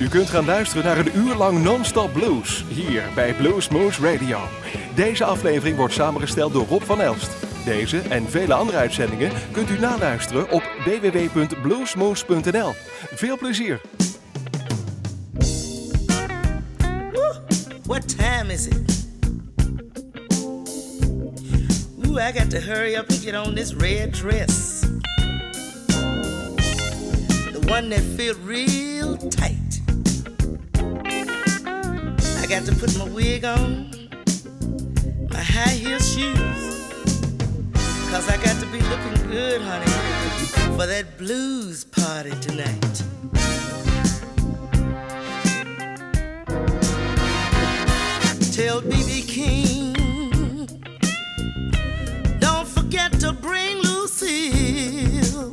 U kunt gaan luisteren naar een uur lang non-stop blues hier bij Blues Moose Radio. Deze aflevering wordt samengesteld door Rob van Elst. Deze en vele andere uitzendingen kunt u naluisteren op www.bluesmoose.nl. Veel plezier! What time is it? Ooh, I got to hurry up and get on this red dress. The one that feels real tight. I got to put my wig on, my high heel shoes. Cause I got to be looking good, honey, for that blues party tonight. Tell BB King, don't forget to bring Lucille.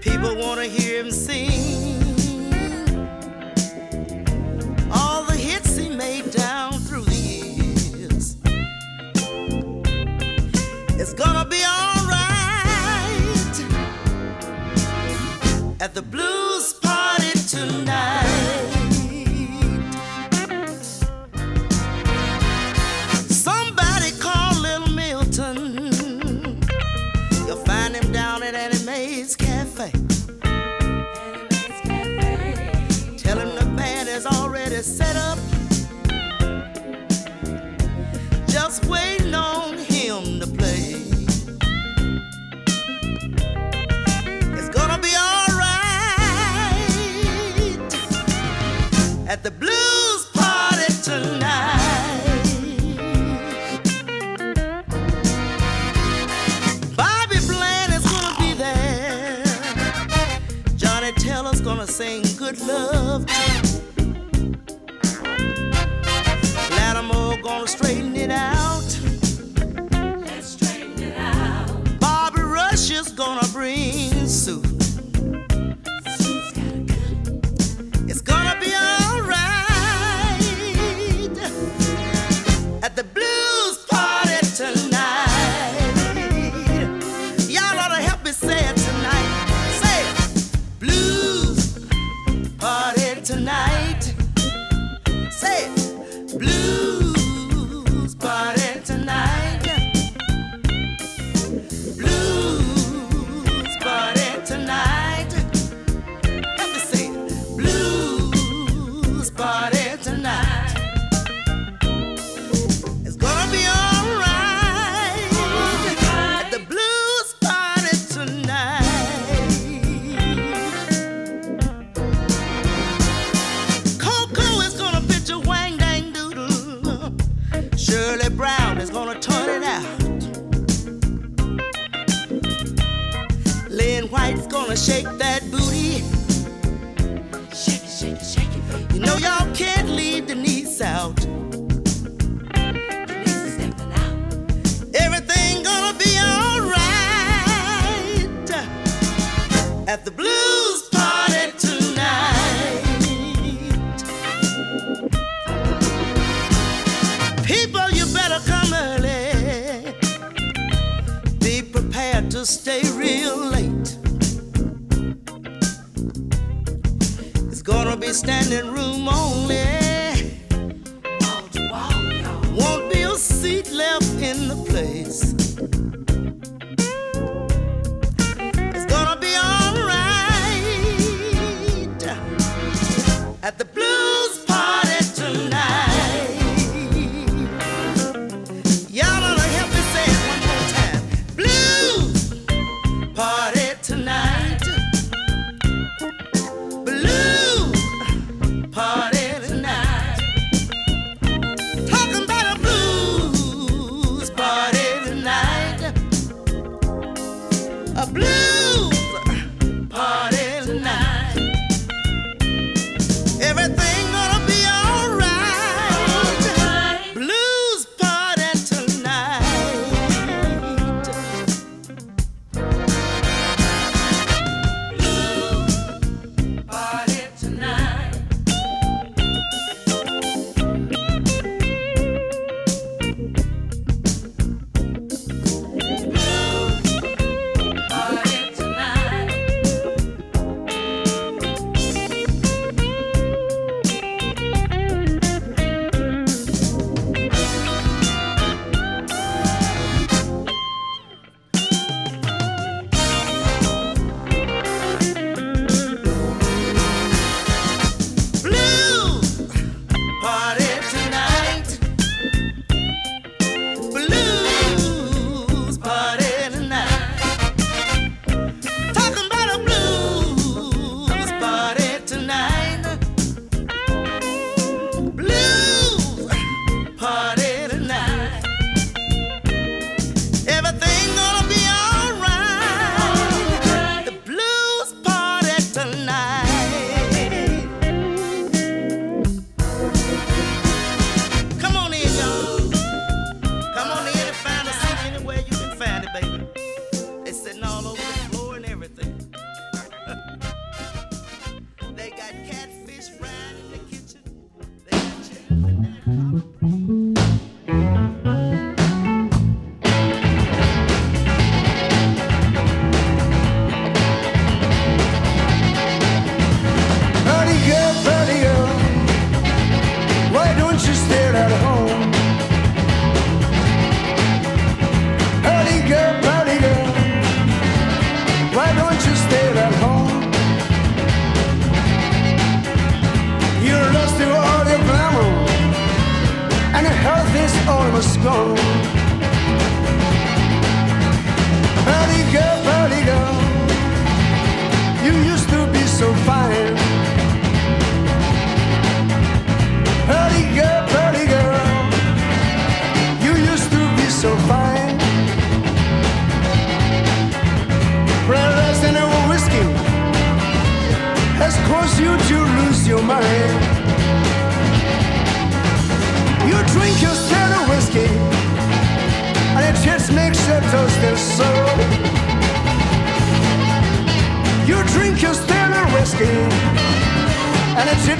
People want to hear him sing gonna be alright. At the blues at the stay real late. It's gonna be standing room only.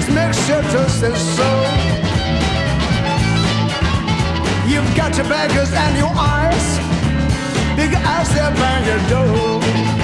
mixtures and soul. You've got your beggars and your eyes, big eyes that bang your door.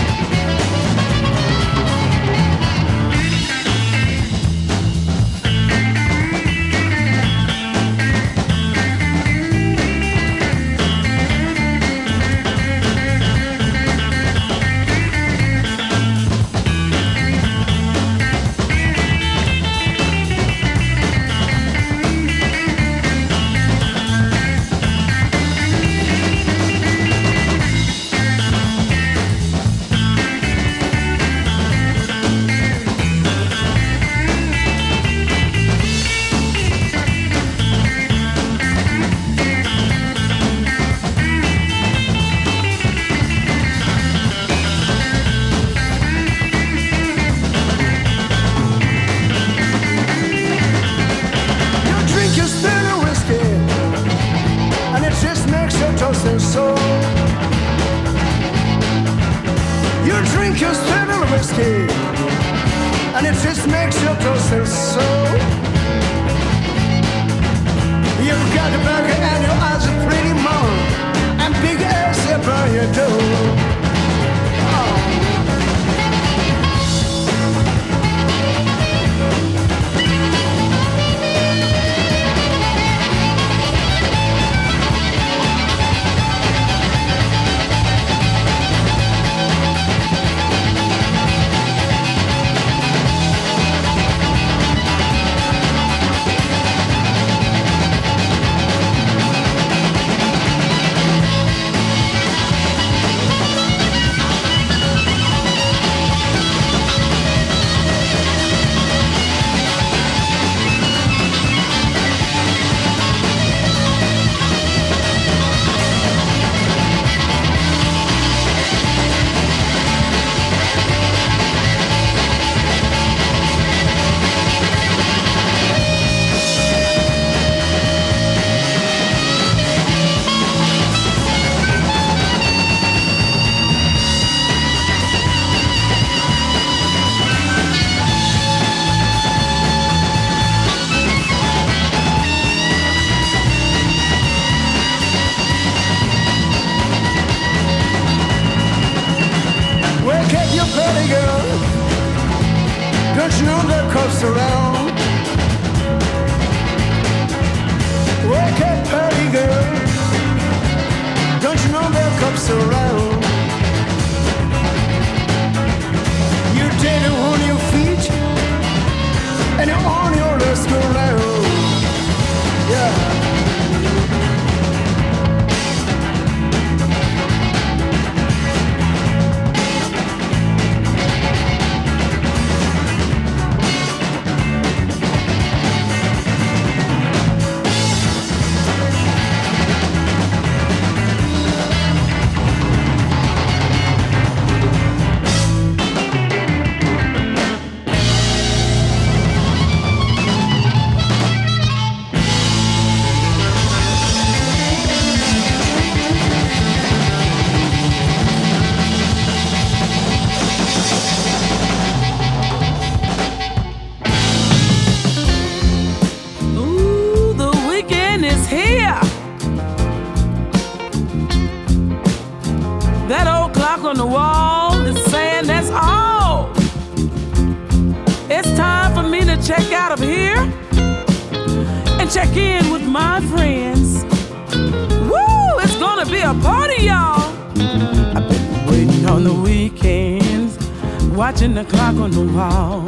watching the clock on the wall.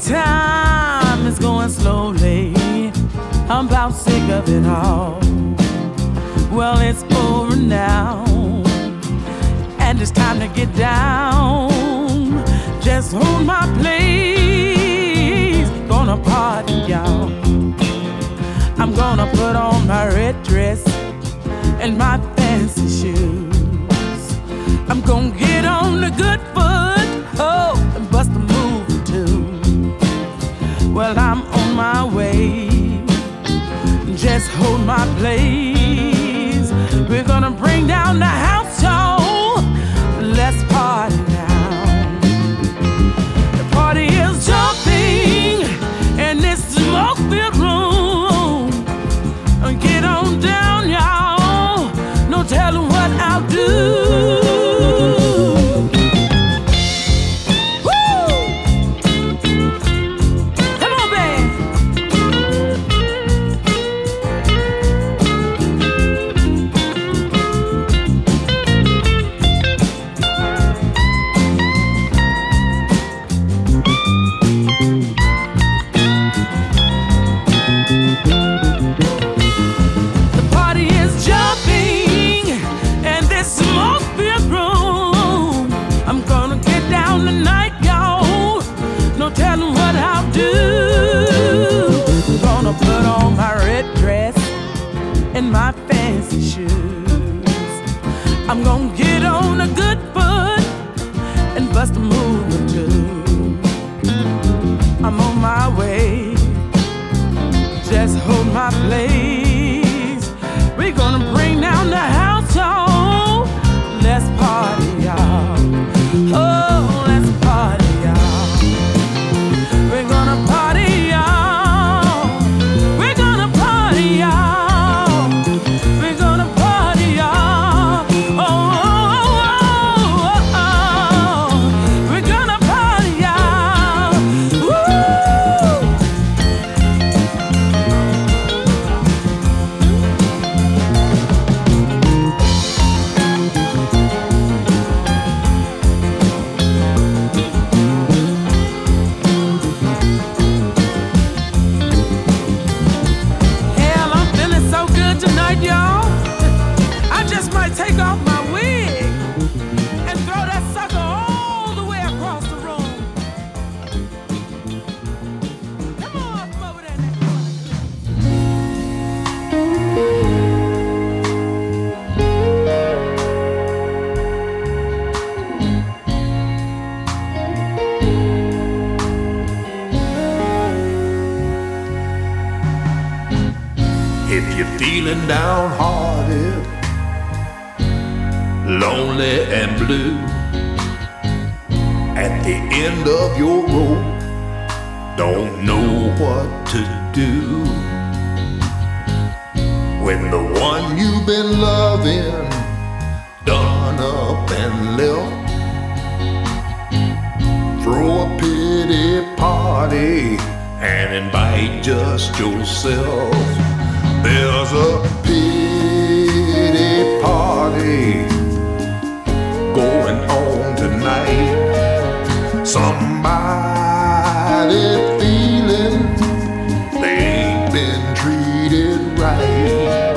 Time is going slowly. I'm about sick of it all. Well, it's over now, and it's time to get down. Just hold my place. Gonna party, y'all. I'm gonna put on my red dress and my fancy shoes. I'm gonna get on the good foot. Well, I'm on my way. Just hold my place. We're gonna. Lonely and blue, at the end of your rope, don't know what to do. When the one you've been loving done up and left, throw a pity party and invite just yourself. There's a pity party going on tonight. Somebody feeling they ain't been treated right.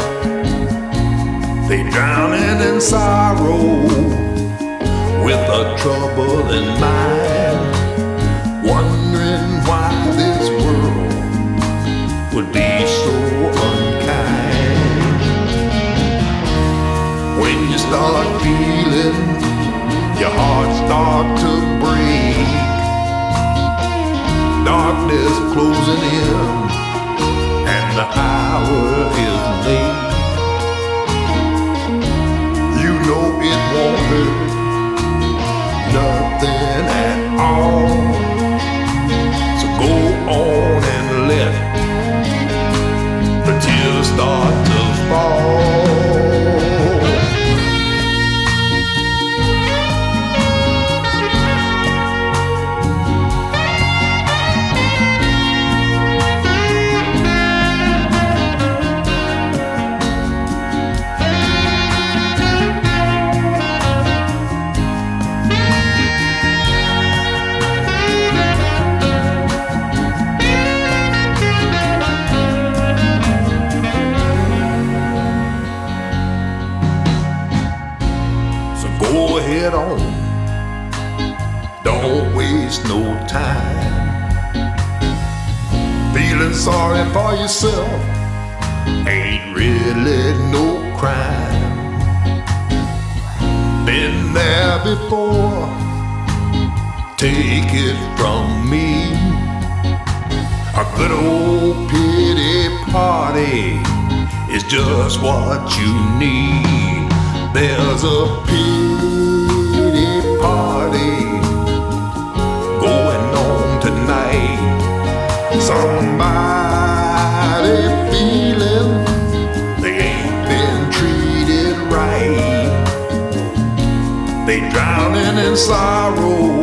They drowning in sorrow with a trouble in mind, darkness closing in, and the hour is late. You know it won't hurt nothing at all. So go on and let the tears start sorry for yourself ain't really no crime. Been there before. Take it from me. A good old pity party is just what you need. There's a pity Feeling they ain't been treated right. They drowning in sorrow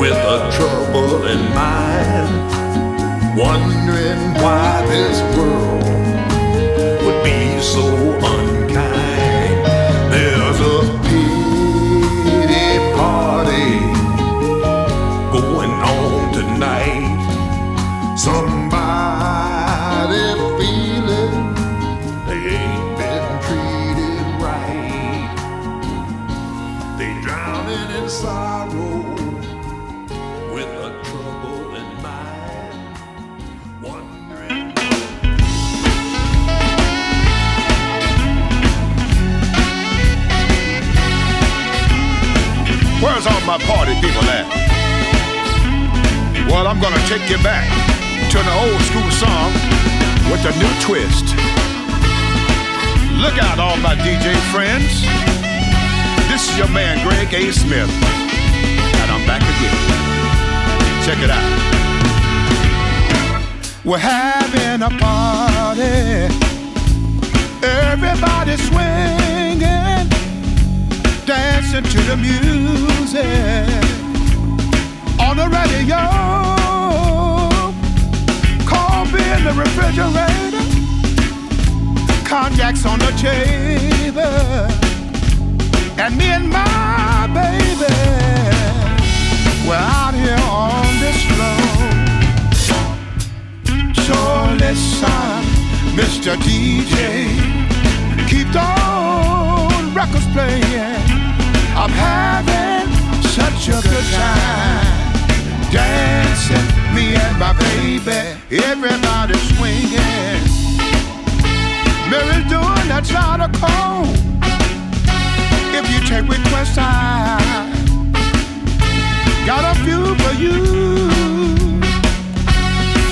with a trouble in mind, wondering why this world would be so unkind. My party people at? Well, I'm gonna take you back to an old school song with a new twist. Look out, all my DJ friends. This is your man, Gregg A. Smith. And I'm back again. Check it out. We're having a party. Everybody swinging dancing to the music on the radio. Coffee in the refrigerator, cognac's on the table, and me and my baby, we're out here on this floor. So listen, Mr. DJ, keep those records playing. I'm having such a good time dancing, me and my baby, everybody swinging. Mary's doing that side of cold. If you take requests, I got a few for you.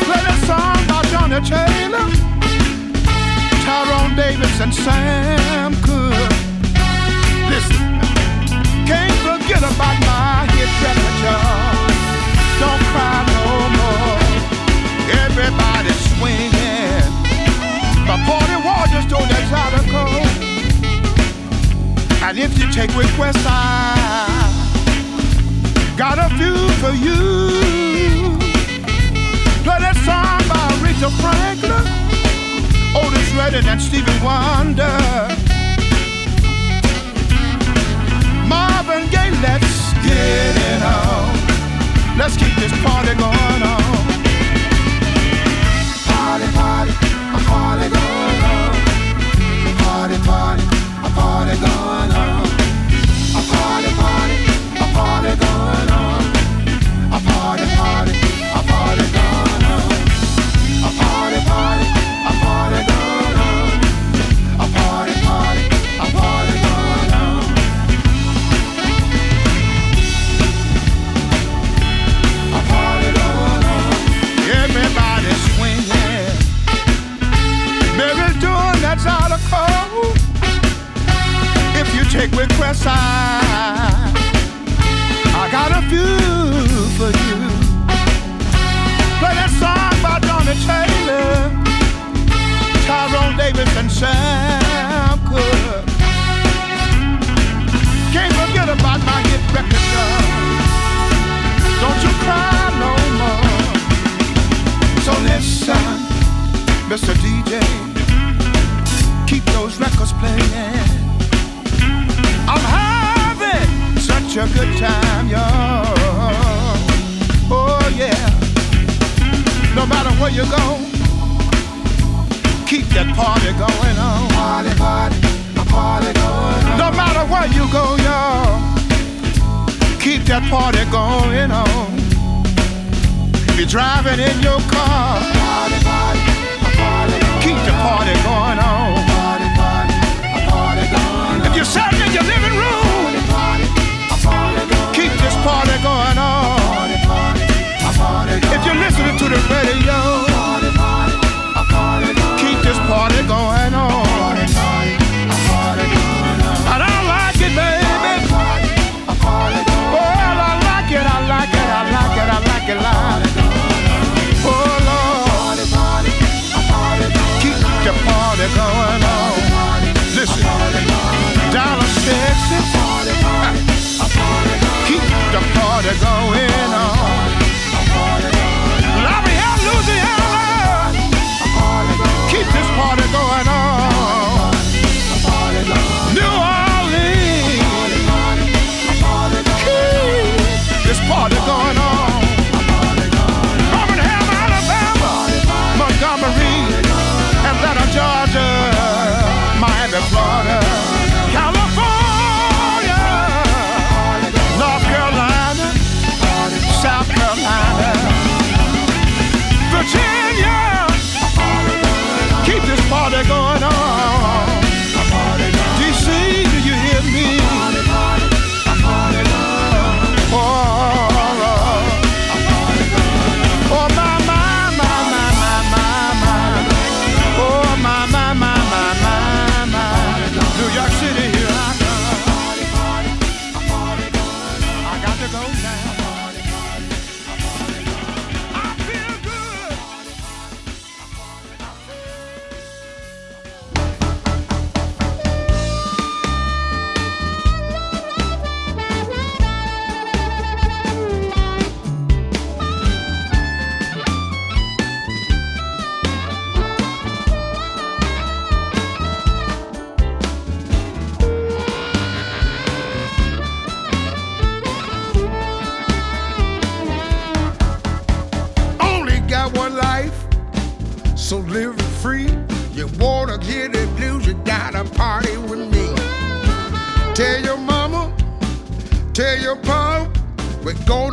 Play that song by Johnnie Taylor, Tyrone Davis, and Sam Cooke. Forget about my record. Don't cry no more. Everybody swinging. Party just. And if you take requests, got a few for you. Play that song by Franklin, oh, Otis Redding, and Stevie Wonder. Marvin Let's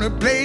gonna play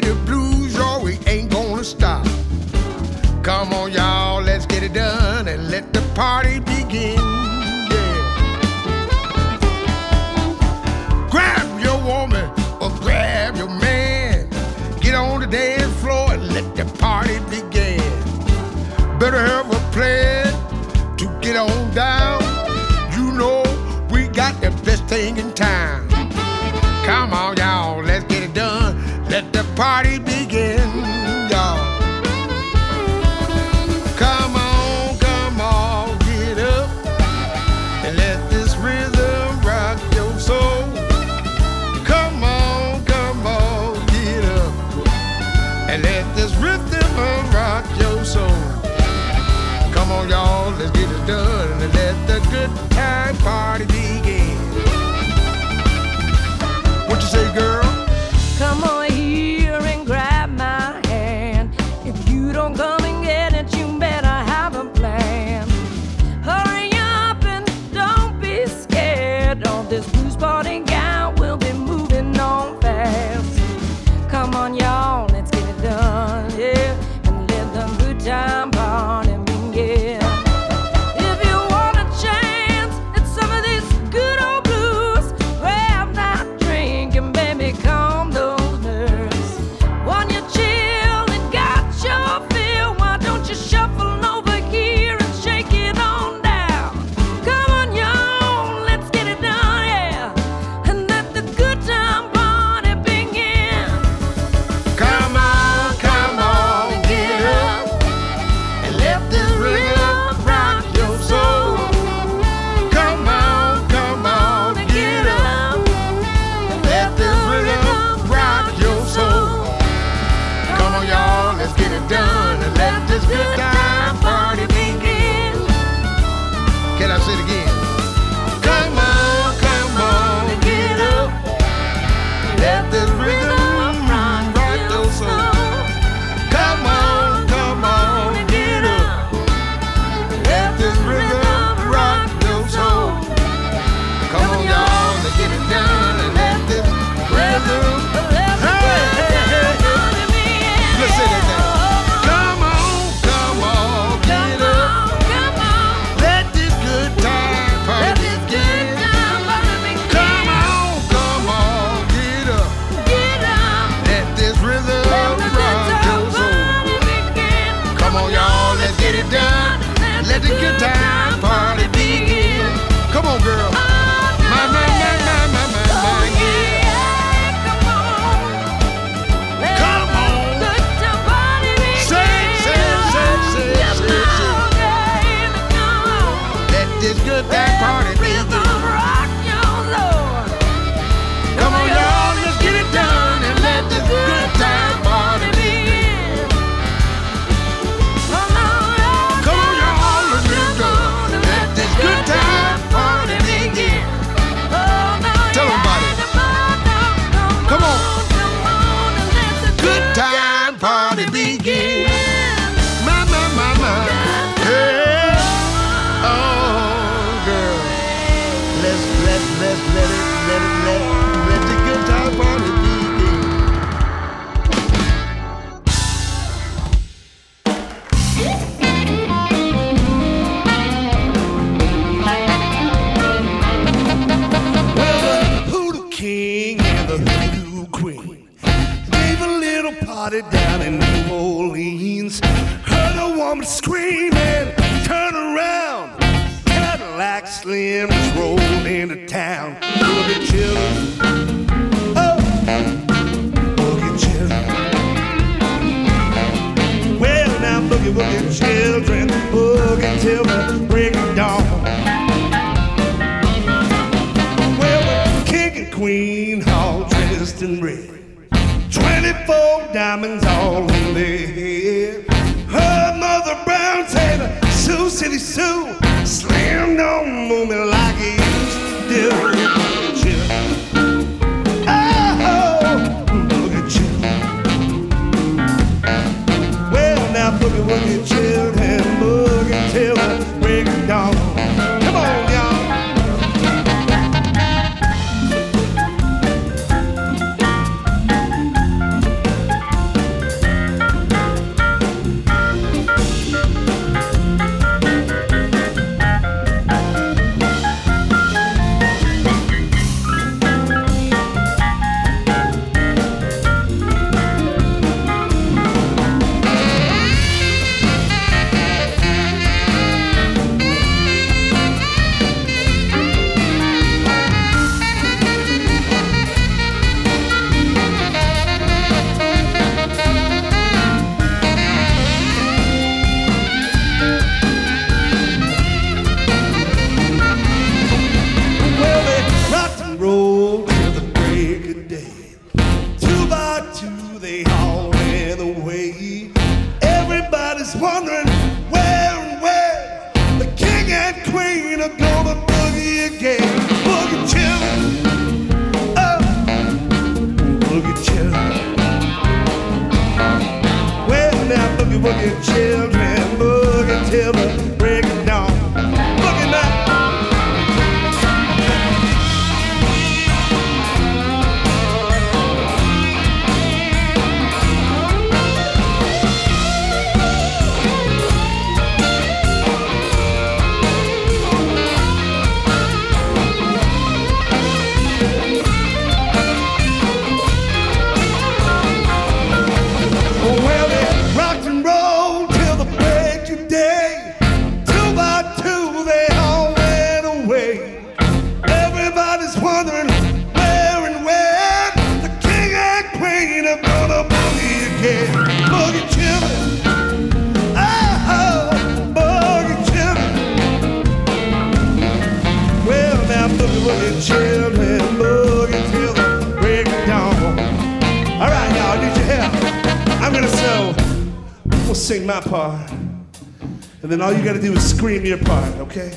sing my part, and then all you gotta do is scream your part, okay?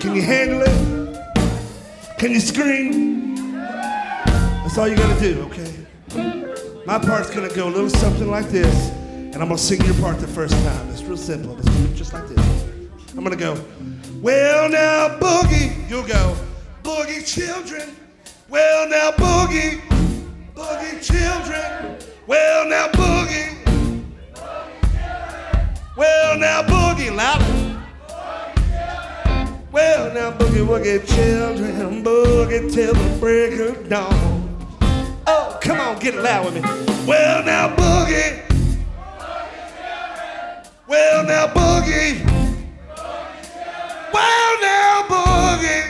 Can you handle it? Can you scream? That's all you gotta do, okay? My part's gonna go a little something like this, and I'm gonna sing your part the first time. It's real simple. It's just like this. I'm gonna go, well now boogie. You'll go, boogie children. Well now boogie, boogie children. Well now boogie. Well now boogie louder. Well now boogie woogie children, boogie till the break of dawn. Oh, come on, get loud with me. Well now boogie. Well now boogie. Well now boogie.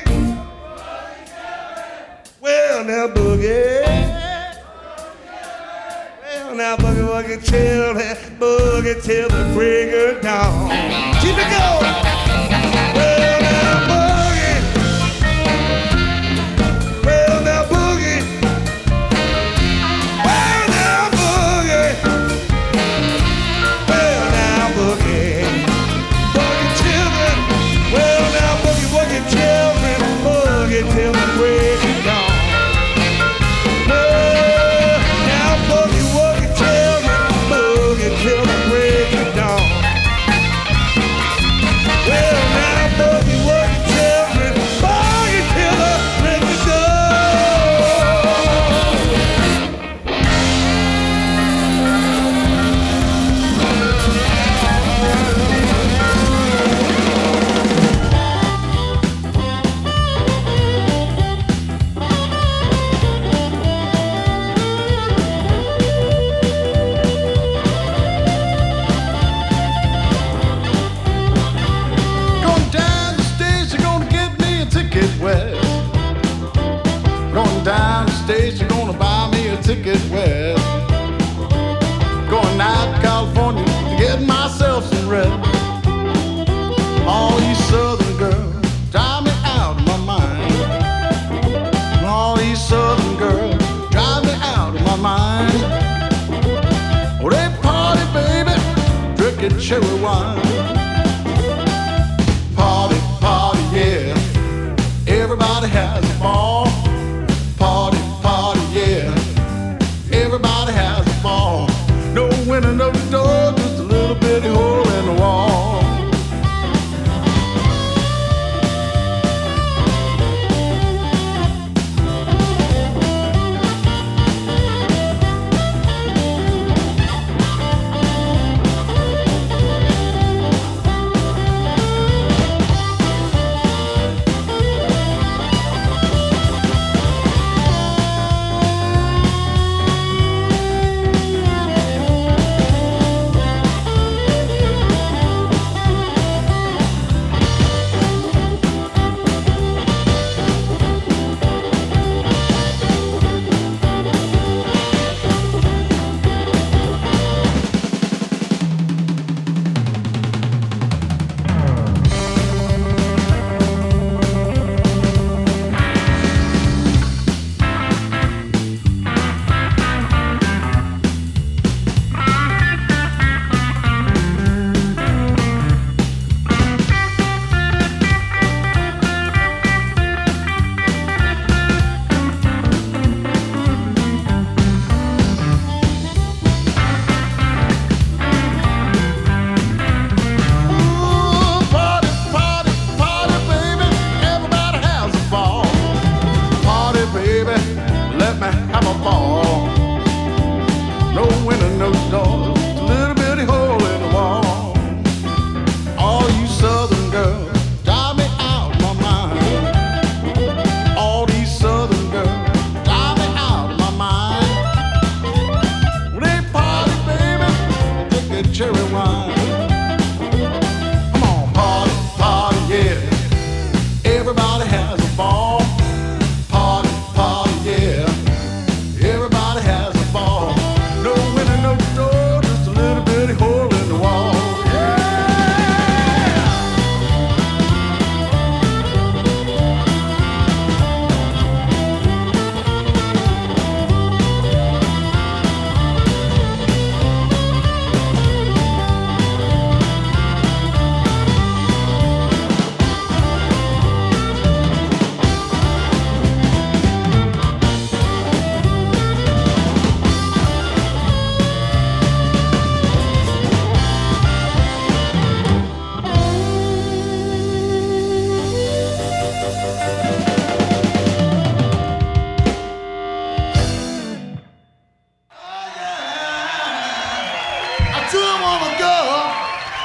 Well now boogie. Now boogie woogie children, boogie till the break of dawn. Keep it going.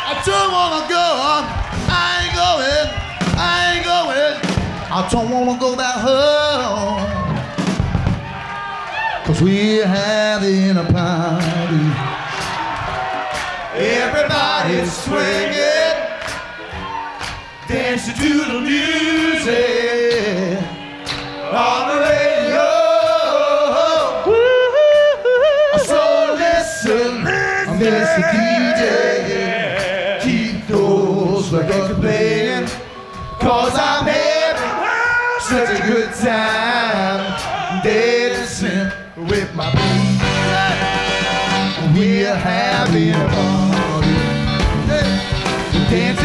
I don't wanna go on. I ain't going. I ain't going. I don't wanna go back home. Cause we're having a party. Everybody's swinging. Dancing to the music. such a good time dancing with my people. We're having a party. Dancing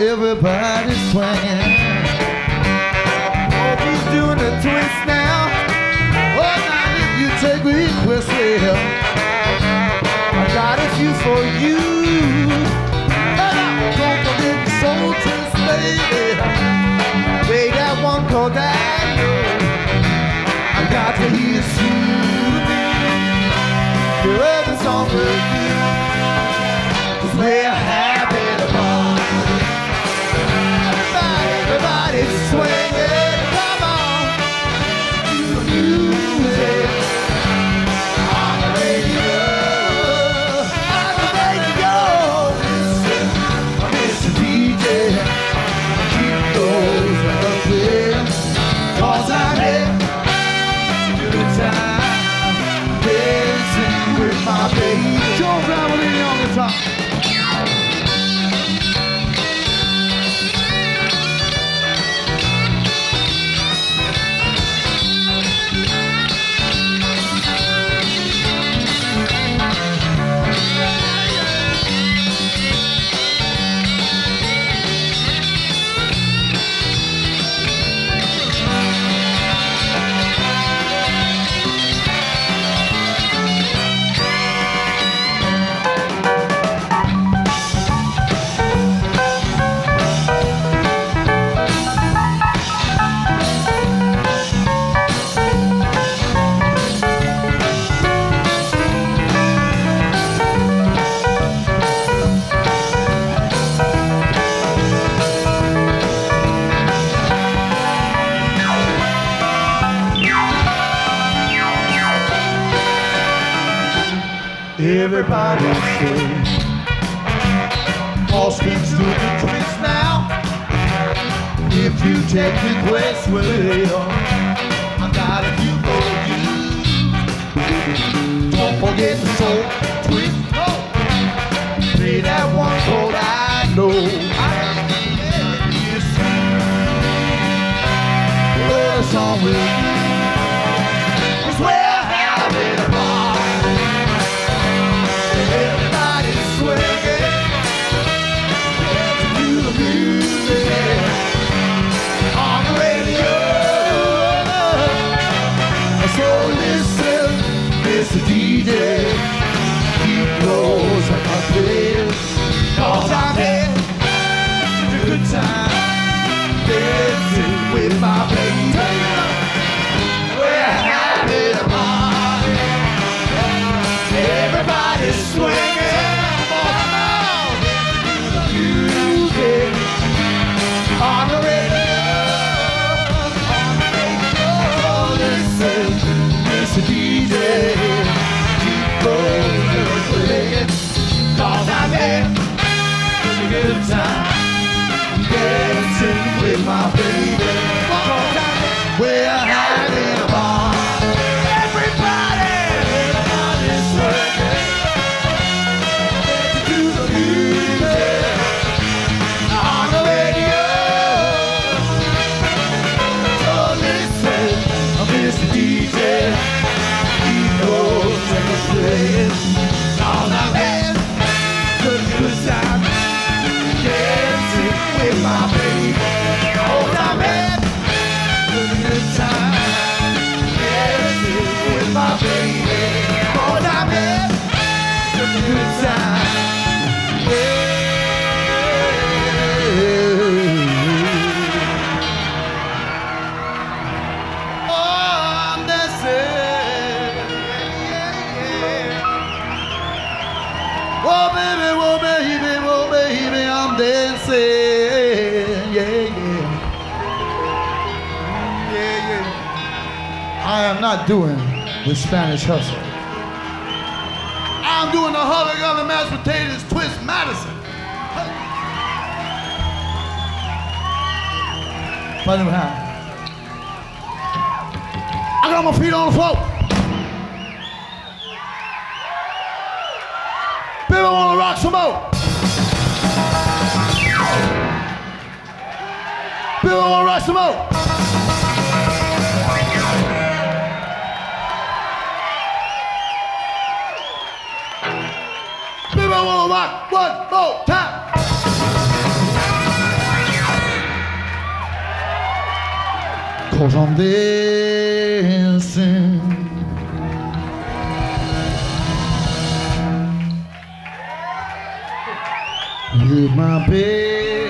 everybody's swinging. Oh, he's doing a twist now. Oh, now if you take me well, I got a few for you. you take me West Willie. I got a few for you. Don't forget the soul twist. Oh. Play that one chord I know. I am all. song will The Spanish Hustle. I'm doing the Holy and mashed potatoes, Twist Madison. Funny how. I got my feet on the floor. People want to rock some more. People want to rock some more. one more time. Cause I'm dancing. With my baby.